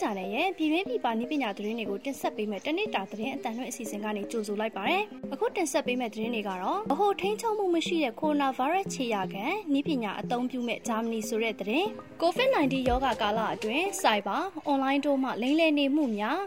Channel ရဲ့ပြည်တွင်းပြည်ပနည်းပညာသတင်းတွေကိုတင်ဆက်ပေးမယ့်တနေ့တာသတင်းအတန်လွှင့်အစီအစဉ်ကနေကြိုဆိုလိုက်ပါရစေ။အခုတင်ဆက်ပေးမယ့်သတင်းတွေကတော့ဗဟိုထိန်းချုပ်မှုမရှိတဲ့ကိုရိုနာဗိုင်းရပ်စ်ခြေရာခံနည်းပညာအသုံးပြုမဲ့ဂျာမနီဆိုတဲ့သတင်း။ COVID-19 ရောဂါကာလအတွင်းစိုက်ဘာအွန်လိုင်းတို့မှလိမ့်လည်နေမှုများ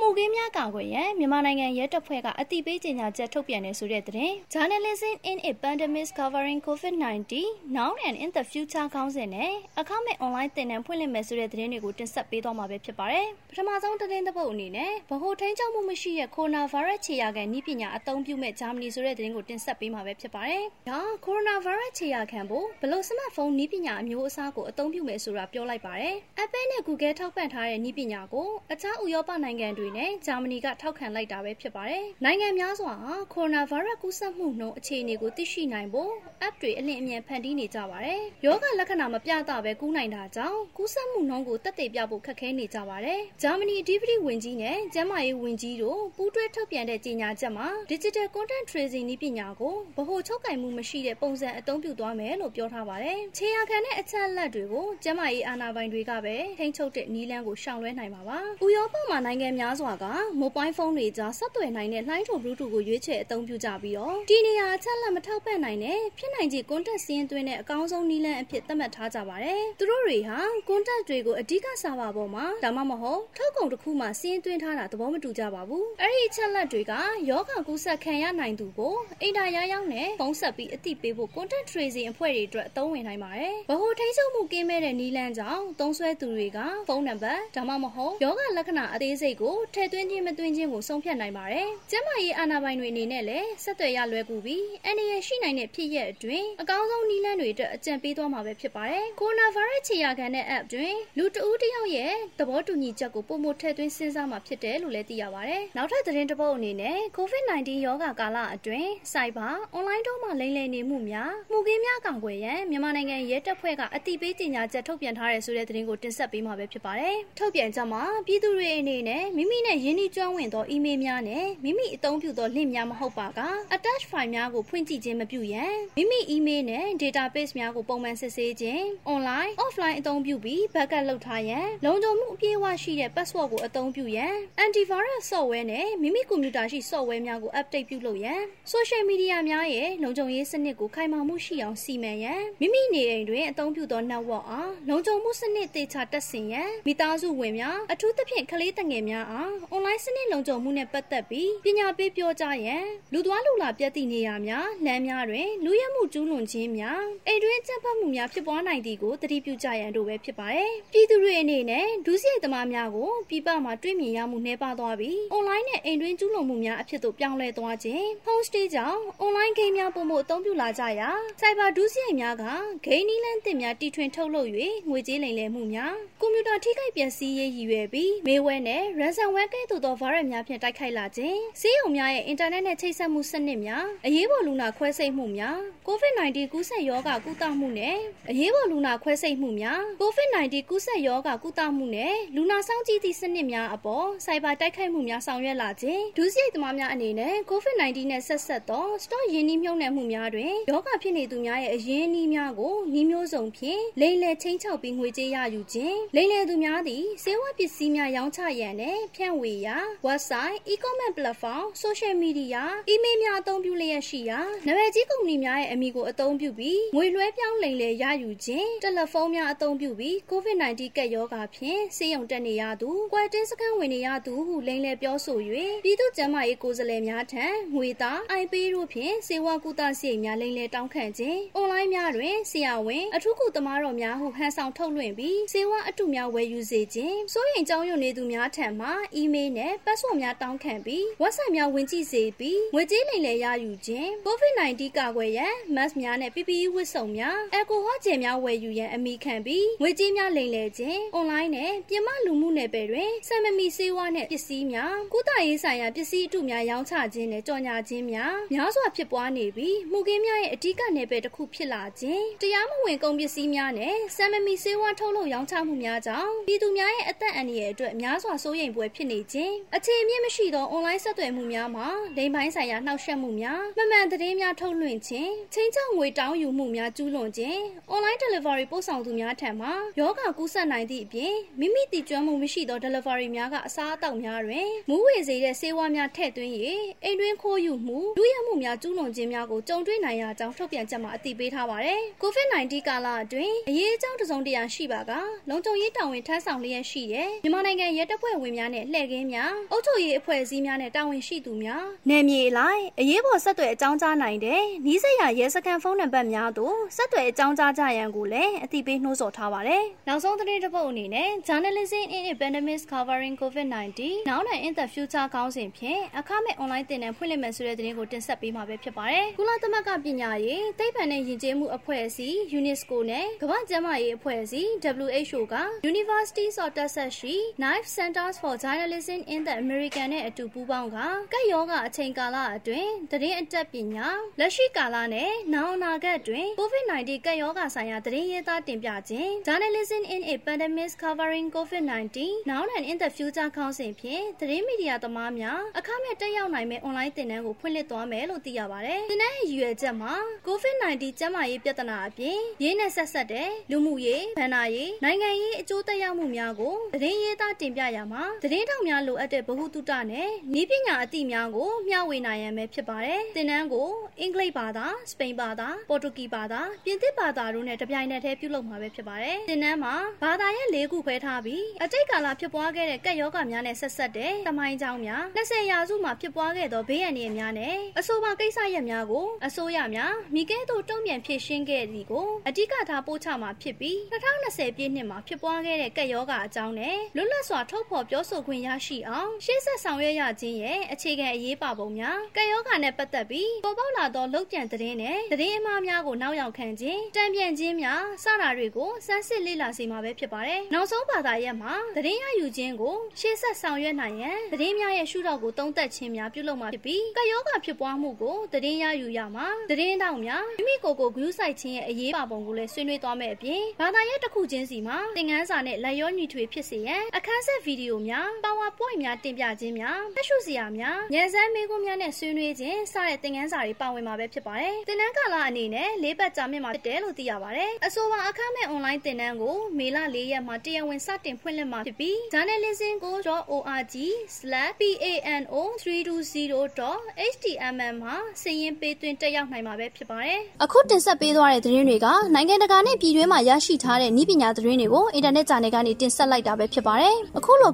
မှုခင်းများကာကွယ်ရန်မြန်မာနိုင်ငံရဲတပ်ဖွဲ့ကအတိပေးကြေညာချက်ထုတ်ပြန်နေဆိုတဲ့တဲ့ Journalism in a Pandemic Covering COVID-19 Now and in the Future ခေါင်းစဉ်နဲ့အခမဲ့ online သင်တန်းဖွင့်လှစ်မယ်ဆိုတဲ့သတင်းတွေကိုတင်ဆက်ပေးသွားမှာပဲဖြစ်ပါတယ်။ပထမဆုံးသတင်းတစ်ပုဒ်အနေနဲ့ဗဟိုထိန်းချုပ်မှုမရှိတဲ့ကိုရိုနာဗိုင်းရပ်စ်ခြေရာခံဤပညာအသုံးပြုမဲ့ဂျာမနီဆိုတဲ့သတင်းကိုတင်ဆက်ပေးမှာပဲဖြစ်ပါတယ်။ဒါကိုရိုနာဗိုင်းရပ်စ်ခြေရာခံဖို့ဘလို့စမတ်ဖုန်းဤပညာအမျိုးအစားကိုအသုံးပြုမယ်ဆိုတာပြောလိုက်ပါတယ်။ Apple နဲ့ Google ထောက်ပံ့ထားတဲ့ဤပညာကိုအခြားဥရောပနိုင်ငံတွေနဲ့ဂျာမနီကထောက်ခံလိုက်တာပဲဖြစ်ပါတယ်။နိုင်ငံများစွာဟာကိုရိုနာဗိုင်းရပ်စ်ကူးစက်မှုနှုန်းအခြေအနေကိုသိရှိနိုင်ဖို့ app တွေအလင်းအမြန်ဖန်တီးနေကြပါတယ်။ယောဂလက္ခဏာမပြတာပဲကူးနိုင်တာကြောင့်ကူးစက်မှုနှုန်းကိုတက်သေးပြဖို့ခက်ခဲနေကြပါတယ်။ဂျာမနီအဓိပတိဝင်ကြီးနဲ့ကျန်းမာရေးဝင်ကြီးတို့ပူးတွဲထုတ်ပြန်တဲ့ကြေညာချက်မှာ Digital Content Tracing နည်းပညာကိုဗဟိုချုပ်ကင်မှုမရှိတဲ့ပုံစံအသုံးပြုသွားမယ်လို့ပြောထားပါတယ်။ခြေရာခံတဲ့အချက်အလက်တွေကိုကျန်းမာရေးအာဏာပိုင်တွေကပဲထိန်းချုပ်တဲ့နည်းလမ်းကိုရှောင်လွှဲနိုင်မှာပါ။ဥရောပမှာနိုင်ငံများစွာကမိုဘိုင်းဖုန်းတွေကြားဆက်သွယ်နိုင်တဲ့လှိုင်းထုံဘလူးတူကိုရွေးချယ်အသုံးပြုကြပြီးတော့ဒီနေရာအချက်လက်မထောက်ပံ့နိုင်တဲ့ဖြစ်နိုင်ခြေ contact စီးရင်သွင်းတဲ့အကောင်းဆုံးနည်းလမ်းအဖြစ်သတ်မှတ်ထားကြပါတယ်။သူတို့တွေဟာ contact တွေကိုအဓိကစာပါပေါ်မှာဒါမှမဟုတ်ထုတ်ကုန်တစ်ခုမှစီးရင်သွင်းထားတာသဘောမတူကြပါဘူး။အဲ့ဒီအချက်လက်တွေကယောဂကူးစက်ခံရနိုင်သူကိုအိမ်သာရရောက်နဲ့ဖုံးဆက်ပြီးအသိပေးဖို့ contact tracing အဖွဲ့တွေအတွက်အသုံးဝင်နိုင်ပါတယ်။ဗဟိုထိန်းချုပ်မှုကင်းမဲ့တဲ့နည်းလမ်းကြောင့်သုံးစွဲသူတွေကဖုန်းနံပါတ်ဒါမှမဟုတ်ယောဂလက္ခဏာအသေးစိတ်ကိုထည့်သွင်းခြင်းမသွင်းခြင်းကိုဆုံးဖြတ်နိုင်ပါတယ်။ကျန်းမာရေးအာဏာပိုင်တွေအနေနဲ့လည်းဆက်သွယ်ရလွယ်ကူပြီးအန္တရာယ်ရှိနိုင်တဲ့ဖြစ်ရပ်အတွင်းအကောင်းဆုံးနည်းလမ်းတွေအတွက်အကြံပေးသွားမှာပဲဖြစ်ပါတယ်။ကိုရိုနာဗိုင်းရပ်စ်ခြေရာခံတဲ့ app တွင်လူတဦးတစ်ယောက်ရဲ့သဘောတူညီချက်ကိုပုံမထည့်သွင်းစဉ်းစားမှာဖြစ်တယ်လို့လည်းသိရပါတယ်။နောက်ထပ်သတင်းတစ်ပုဒ်အနေနဲ့ COVID-19 ရောဂါကာလအတွင်းစိုက်ဘာအွန်လိုင်းတို့မှလိမ့်လည်နေမှုများမှုခင်းများကာကွယ်ရန်မြန်မာနိုင်ငံရဲတပ်ဖွဲ့ကအတိပေးကြေညာချက်ထုတ်ပြန်ထားတဲ့ဆိုတဲ့သတင်းကိုတင်ဆက်ပေးမှာပဲဖြစ်ပါတယ်။ထုတ်ပြန်ချက်မှာပြည်သူတွေအနေနဲ့မိမိနဲ့ရင်းနှီးကျွမ်းဝင်သော email များနဲ့မိမိအသုံးပြုသော link များမဟုတ်ပါက attach file များကိုဖွင့်ကြည့်ခြင်းမပြုရန်မိမိ email နဲ့ database များကိုပုံမှန်စစ်ဆေးခြင်း online offline အသုံးပြုပြီး backup လုပ်ထားရန်လုံခြုံမှုအပြည့်အဝရှိတဲ့ password ကိုအသုံးပြုရန် antivirus software နဲ့မိမိကွန်ပျူတာရှိ software များကို update ပြုလုပ်ရန် social media များရဲ့လုံခြုံရေးစနစ်ကိုခိုင်မာမှုရှိအောင်စီမံရန်မိမိနေအိမ်တွင်အသုံးပြုသော network အားလုံခြုံမှုစနစ်သေချာတက်ဆင်ရန်မိသားစုဝင်များအထူးသဖြင့်ကလေးတငယ်များအား online စနစ်လုံခြုံမှုနဲ့ပတ်သက်ပြီးပညာပေးပြောကြားရန်လူသွားလူလာပြတ်သည့်နေရာများလမ်းများတွင်လူရဲမှုကျူးလွန်ခြင်းများအိမ်တွင်းကြမ်းဖက်မှုများဖြစ်ပွားနိုင်သည်ကိုသတိပြုကြရန်တို့ပဲဖြစ်ပါတယ်ပြည်သူတွေအနေနဲ့ဒုစရိုက်သမားများကိုပြည်ပမှာတွေ့မြင်ရမှုနှဲပါသွားပြီး online နဲ့အိမ်တွင်းကျူးလွန်မှုများအဖြစ်သို့ပြောင်းလဲသွားခြင်း hosting ကြောင့် online game များပုံမှုအသုံးပြုလာကြရာ cyber ဒုစရိုက်များကဂိမ်းနီးလန်းသစ်များတီထွင်ထုတ်လုပ်၍ငွေကြေးလိမ်လည်မှုများကွန်ပျူတာထိခိုက်ပျက်စီးရေးရည်ရွယ်ပြီးမေးဝဲနဲ့ ransomware ကဲ့သို့သော virus များဖြင့်တိုက်ခိုက်လာခြင်းစီးရုံများရဲ့ internet နဲ့ချိတ်ဆက်မှုစနစ်များအရေးပေါ်လူနာခွဲစိတ်မှုများ COVID-19 ကူးစက်ရောဂါကုသမှုနဲ့အရေးပေါ်လူနာခွဲစိတ်မှုများ COVID-19 ကူးစက်ရောဂါကုသမှုနဲ့လူနာစောင့်ကြည့်သည့်စနစ်များအပေါ်စိုက်ဘာတိုက်ခိုက်မှုများဆောင်ရွက်လာခြင်းဒုစရိုက်သမားများအနေနဲ့ COVID-19 နဲ့ဆက်ဆက်သော stock ရင်းနှီးမြှုပ်နှံမှုများတွင်ရောဂါဖြစ်နေသူများရဲ့အရင်းအနှီးများကိုနှီးမျိုးစုံဖြင့်လိမ်လည်ချင်းချောက်ပြီးငွေကြေးရယူခြင်းလိမ်လည်သူများသည်စေဝါပစ္စည်းများရောင်းချရန်နဲ့ဖြန့်ဝေရာ website e-commerce platform social media email များအသုံးပြုလျက်ရှိရာနာမည်ကြီးကုမ္ပဏီများရဲ့အမည်ကိုအသုံးပြုပြီးငွေလွှဲပြောင်းလိမ်လည်ရယူခြင်းတယ်လီဖုန်းများအသုံးပြုပြီး COVID-19 ကပ်ရောဂါဖြင့်ဆေးရုံတက်နေရသူ၊ကွယ်တင်းစခန်းဝင်နေရသူဟုလိမ်လည်ပြောဆို၍ပြည်သူ့ကျန်းမာရေးကိုယ်စားလှယ်များထံငွေသား IP တို့ဖြင့်စေဝါကုသစရိတ်များလိမ်လည်တောင်းခံခြင်းအွန်လိုင်းများတွင်ဆရာဝန်အထူးကုသမားတော်များဟုဟန်ဆောင်ထုတ်လွှင့်ပြီးစေဝါအတုများဝယ်ယူစေခြင်းစိုးရိမ်ကြောင်းရွံ့နေသူများထံမှအီးမေးလ်နဲ့ password များတောင်းခံပြီး website များဝင်ကြည့်စေပြီးငွေကြေးလိမ်လည်ရယူခြင်း COVID-19 ကာကွယ်ရန် mask များနဲ့ PPE ဝတ်စုံများအယ်ကိုဟောဂျယ်များဝယ်ယူရန်အမိခံပြီးငွေကြေးများလိမ်လည်ခြင်းအွန်လိုင်းနဲ့ပြင်မလူမှုနယ်ပယ်တွင်ဆမ်မမီစေဝါနဲ့ပစ္စည်းများကုသရေးဆိုင်ရာပစ္စည်းအတုများရောင်းချခြင်းနဲ့ကြော်ညာခြင်းများများစွာဖြစ်ပွားနေပြီးမှုကင်းများရဲ့အဓိကနယ်ပယ်တစ်ခုဖြစ်လာခြင်းတရားမဝင်ကုန်ပစ္စည်းများနဲ့ဆမ်မမီစေဝါထုတ်လုပ်ရောင်းချမှုများကြောင့်ပြည်သူများရဲ့အသက်အန္တရာယ်အတွက်များစွာစိုးရိမ်ပွဲဖြစ်နေခြင်းအခြေအမြင့်မရှိသောအွန်လိုင်းဆက်သွယ်မှုများမှာလိမ်ပိုင်းဆိုင်ရာနှောက်ယှက်မှုများမှန်မှန်သတင်းများထုတ်လွှင့်ခြင်းချင်းချောက်ငွေတောင်းယူမှုများကျူးလွန်ခြင်းအွန်လိုင်း delivery ပို့ဆောင်သူများထံမှယောဂကူးစက်နိုင်သည့်အပြင်မိမိတည်ကျွမ်းမှုမရှိသော delivery များကအစားအသောက်များတွင်မူးဝေစေတဲ့ဆေးဝါးများထည့်သွင်း၍အိမ်တွင်းခိုးယူမှုလူရမှုများကျူးလွန်ခြင်းများကိုကြုံတွေ့နိုင်ရကြောင်းထုတ်ပြန်ချက်မှာအသိပေးထားပါတယ်။ COVID-19 ကာလအတွင်းအရေးအကြောင်းတစုံတရာရှိပါကလုံခြုံရေးတာဝန်ထမ်းဆောင်လျက်ရှိတဲ့မြန်မာနိုင်ငံရဲတပ်ဖွဲ့ဝင်များနဲ့လှည့်ကင်းများအုပ်ချုပ်ရေးအဖွဲ့အစည်းများနဲ့တာဝန်ရှိသူများနယ်မြေလိုက်အရေးပေါ်ဆက်သွယ်အကြောင်းကြားနိုင်တဲ့နီးစပ်ရာရဲစခန်းဖုန်းနံပါတ်များသို့ဆက်သွယ်အကြောင်းကြားကြရန်ကိုလည်းအသိပေးနှိုးဆော်ထားပါတယ်။နောက်ဆုံးသတင်းတစ်ပုဒ်အနေနဲ့ Journalism in a Pandemic Covering COVID-19 Now and in the Future ခေါင်းစဉ်ဖြင့်အခမဲ့ online သင်တန်းဖွင့်လှစ်မယ်ဆိုတဲ့သတင်းကိုတင်ဆက်ပေးမှာပဲဖြစ်ပါတယ်။ကုလသမဂ္ဂပညာရေးသိပ္ပံနဲ့ယဉ်ကျေးမှုအဖွဲ့အစည်း UNESCO နဲ့ကမ္ဘာ့ကျန်းမာရေးအဖွဲ့အစည်း WHO က Universities of Texas ရှိ Knife Centers for Journalism in the American နဲ့အတူပူးပေါင်းကကပ်ရောဂါအချိန်ကာလအတွင်းသတင်းအတတ်ပညာလက်ရှိကာလနဲ့နောက်အနာဂတ်အတွင်း COVID-19 ကပ်ရောဂါဆိုင်ရာသတင်းရေးသားတင်ပြခြင်း Journalism in a Pandemic Covering COVID-19 Now and in the Future ခေါင်းစဉ်ဖြင့်သတင်းမီဒီယာသမားများအခမဲ့တက်ရောက်နိုင်မယ့် online သင်တန်းကိုဖွင့်လှစ်သွားမယ်လို့သိရပါတယ်။သင်တန်းရဲ့ရည်ရွယ်ချက်မှာ COVID-19 ကျန်းမာရေးပြဿနာအပြင်ရေးနဲ့ဆက်ဆက်တဲ့လူမှုရေး၊ဗဏ္ဍာရေး၊နိုင်ငံရေးအကျိုးသက်ရောက်မှုများကိုသတင်းရေးသားတင်ပြရမှာသတင်းထောက်များလိုအပ်တဲ့ဗဟုသုတနဲ့နည်းပညာအသည့်များကိုမျှဝေနိုင်ရန်ပဲဖြစ်ပါတယ်။သင်တန်းကိုအင်္ဂလိပ်ဘာသာ၊စပိန်ဘာသာ၊ပေါ်တူဂီဘာသာ၊ပြင်သစ်ဘာသာတို့နဲ့တပြိုင်နက်တည်းပြုလုပ်မှာပဲဖြစ်ပါတယ်။သင်တန်းမှာဘာသာရဲ့၄ခုခွဲထားပြီးအတိတ်ကာလဖြစ်ပွားခဲ့တဲ့ကပ်ရောဂါများနဲ့ဆက်ဆက်တဲ့တမိုင်းကြောင်းများ20ရာစုမှာဖြစ်ပွားခဲ့သောဘေးအန္တရာယ်များနဲ့အဆိုပါကိစ္စရပ်များကိုအစိုးရများမိကဲသို့တုံ့ပြန်ဖြေရှင်းခဲ့သည်ကိုအဓိကထားပို့ချမှာဖြစ်ပြီး2020ပြည့်နှစ်မှာဖြစ်ပွားခဲ့တဲ့ကပ်ရောဂါအကြောင်းနဲ့လွတ်လပ်စွာထုတ်ဖော်ပြောဆိုခွင့်ရရှိအောင်ရှေ့ဆက်ဆောင်ရွက်ရခြင်းရဲ့အခြေခံအရေးပါပုံများကပ်ရောဂါနဲ့ပတ်သက်ပြီးပေါ်ပေါက်လာသောလုံခြံသတင်းနဲ့သတင်းအမှားများကိုနောက်ရောက်ခံခြင်းတံပြန်ခြင်းများစတာတွေကိုစမ်းစစ်လေ့လာစီမှာပဲဖြစ်ပါတယ်။နောက်ဆုံးဘာသာရပ်မှာသတင်းရယူခြင်းကိုရှေ့ဆက်ဆောင်ရွက်နိုင်ရန်သတင်းများရဲ့ရှုထောင့်ကိုသုံးသပ်ခြင်းများပြုလုပ်မှာဖြစ်ပြီးကပ်ရောဂါဖြစ်ပွားမှုကိုသတင်းရယူရမှာသတင်းတောက်များမိမိကိုယ်ကိုဂရုစိုက်ခြင်းရဲ့အရေးပါပုံကိုလည်းဆွေးနွေးသွားမယ့်အပြင်ဘာသာရပ်တစ်ခုချင်းစီမှာသင်ခန်းစာနဲ့လက်ရောညီထွေဖြစ်စေရန်အခန်းဆက်ဗီဒီယိုများ PowerPoint များတင်ပြခြင်းများဖတ်ရှုစရာများညံစမ်းမေးခွန်းများနဲ့ဆွေးနွေးခြင်းစတဲ့သင်ခန်းစာတွေပါဝင်မှာပဲဖြစ်ပါတယ်။သင်တန်းကာလအနေနဲ့လေးပတ်ကြာမြင့်မှာဖြစ်တယ်လို့သိရပါတယ်။အဆိုပါအခမဲ့ online သင်တန်းကိုမေလ၄ရက်မှာတရားဝင်စတင်ဖွင့်လှစ်မှာဖြစ်ပြီး journalism.org/pano320.html မှာစာရင်းပေးသွင်းတက်ရောက်နိုင်မှာပဲဖြစ်ပါတယ်။အခုတင်ဆက်ပေးသွားတဲ့သတင်းတွေကနိုင်ငံတကာနဲ့ပြည်တွင်းမှာရရှိထားတဲ့နည်းပညာသတင်းတွေကိုအင်တာနက်ဂျာနယ်ကနေတင်ဆက်လိုက်တာပဲဖြစ်ပါတယ်။အခုလို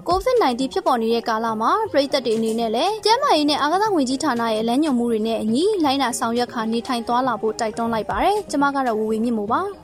COVID-19 ဖြစ်ပေါ်နေတဲ့ကာလမှာပြည်သက်တွေအနေနဲ့လည်းကျန်းမာရေးနဲ့အာကစားဝင်ကြီးဌာနရဲ့လမ်းညွှန်မှုတွေနဲ့အညီလိုင်းနာဆောင်ရွက်ခါနေထိုင်သွားလာဖို့တိုက်တွန်းလိုက်ပါတယ်။ကျွန်မကတော့ဝူဝီမြင့်မို့ပါ။